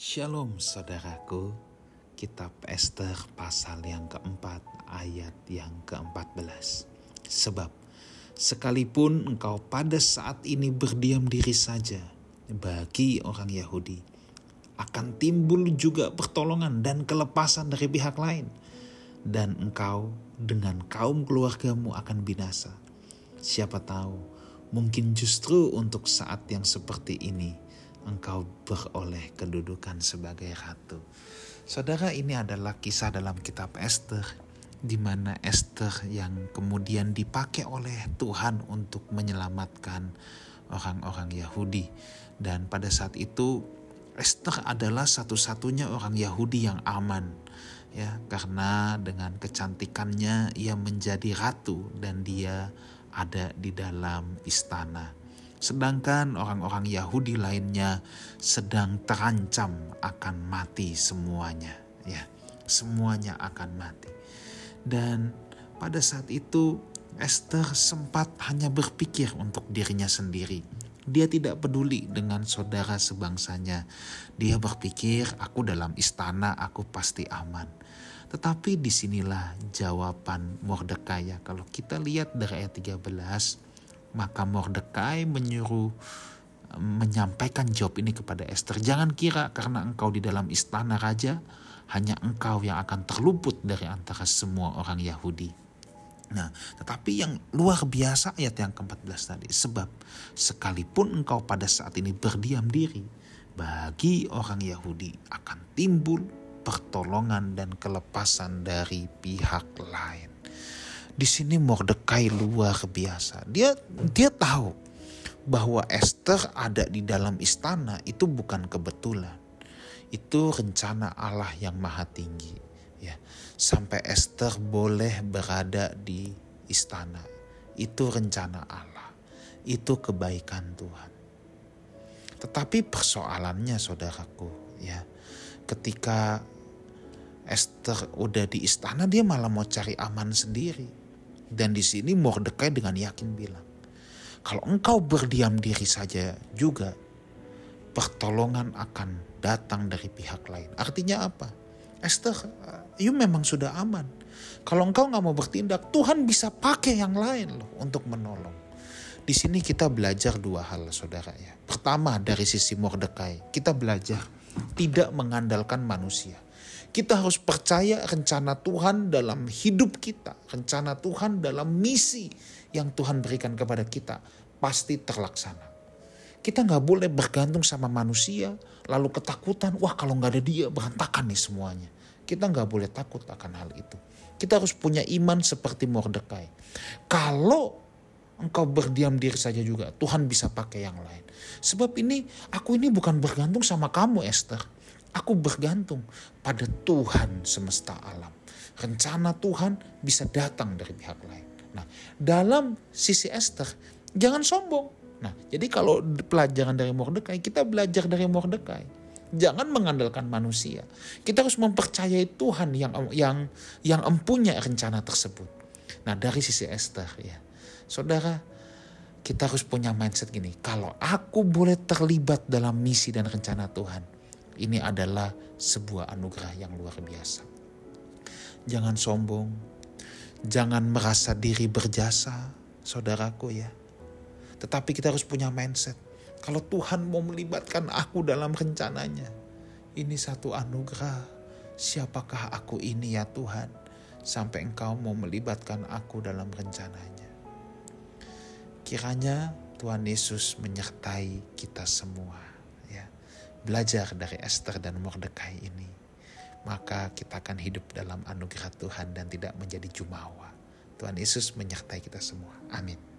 Shalom saudaraku, kitab Esther pasal yang keempat ayat yang ke-14. Sebab sekalipun engkau pada saat ini berdiam diri saja bagi orang Yahudi, akan timbul juga pertolongan dan kelepasan dari pihak lain. Dan engkau dengan kaum keluargamu akan binasa. Siapa tahu, mungkin justru untuk saat yang seperti ini, engkau beroleh kedudukan sebagai ratu. Saudara, ini adalah kisah dalam kitab Esther, di mana Esther yang kemudian dipakai oleh Tuhan untuk menyelamatkan orang-orang Yahudi. Dan pada saat itu Esther adalah satu-satunya orang Yahudi yang aman ya karena dengan kecantikannya ia menjadi ratu dan dia ada di dalam istana. Sedangkan orang-orang Yahudi lainnya sedang terancam akan mati semuanya, ya. Semuanya akan mati. Dan pada saat itu Esther sempat hanya berpikir untuk dirinya sendiri. Dia tidak peduli dengan saudara sebangsanya. Dia berpikir, aku dalam istana, aku pasti aman. Tetapi di sinilah jawaban Mordekai ya. Kalau kita lihat dari ayat 13, maka Mordekai menyuruh menyampaikan jawab ini kepada Esther. Jangan kira karena engkau di dalam istana raja, hanya engkau yang akan terluput dari antara semua orang Yahudi. Nah, tetapi yang luar biasa ayat yang ke-14 tadi. Sebab sekalipun engkau pada saat ini berdiam diri, bagi orang Yahudi akan timbul pertolongan dan kelepasan dari pihak lain di sini Mordekai luar biasa. Dia dia tahu bahwa Esther ada di dalam istana itu bukan kebetulan. Itu rencana Allah yang maha tinggi. Ya, sampai Esther boleh berada di istana. Itu rencana Allah. Itu kebaikan Tuhan. Tetapi persoalannya saudaraku, ya, ketika Esther udah di istana dia malah mau cari aman sendiri dan di sini Mordekai dengan yakin bilang, kalau engkau berdiam diri saja juga, pertolongan akan datang dari pihak lain. Artinya apa? Esther, you memang sudah aman. Kalau engkau nggak mau bertindak, Tuhan bisa pakai yang lain loh untuk menolong. Di sini kita belajar dua hal saudara ya. Pertama dari sisi Mordekai, kita belajar tidak mengandalkan manusia. Kita harus percaya rencana Tuhan dalam hidup kita, rencana Tuhan dalam misi yang Tuhan berikan kepada kita pasti terlaksana. Kita nggak boleh bergantung sama manusia, lalu ketakutan, wah kalau nggak ada dia berantakan nih semuanya. Kita nggak boleh takut akan hal itu. Kita harus punya iman seperti Mordekai. Kalau engkau berdiam diri saja juga, Tuhan bisa pakai yang lain. Sebab ini, aku ini bukan bergantung sama kamu Esther. Aku bergantung pada Tuhan semesta alam. Rencana Tuhan bisa datang dari pihak lain. Nah, dalam sisi Esther, jangan sombong. Nah, jadi kalau pelajaran dari Mordekai, kita belajar dari Mordekai. Jangan mengandalkan manusia. Kita harus mempercayai Tuhan yang yang yang empunya rencana tersebut. Nah, dari sisi Esther ya. Saudara, kita harus punya mindset gini, kalau aku boleh terlibat dalam misi dan rencana Tuhan, ini adalah sebuah anugerah yang luar biasa. Jangan sombong, jangan merasa diri berjasa, saudaraku ya. Tetapi kita harus punya mindset. Kalau Tuhan mau melibatkan aku dalam rencananya, ini satu anugerah. Siapakah aku ini ya Tuhan? Sampai engkau mau melibatkan aku dalam rencananya. Kiranya Tuhan Yesus menyertai kita semua belajar dari Esther dan Mordekai ini, maka kita akan hidup dalam anugerah Tuhan dan tidak menjadi jumawa. Tuhan Yesus menyertai kita semua. Amin.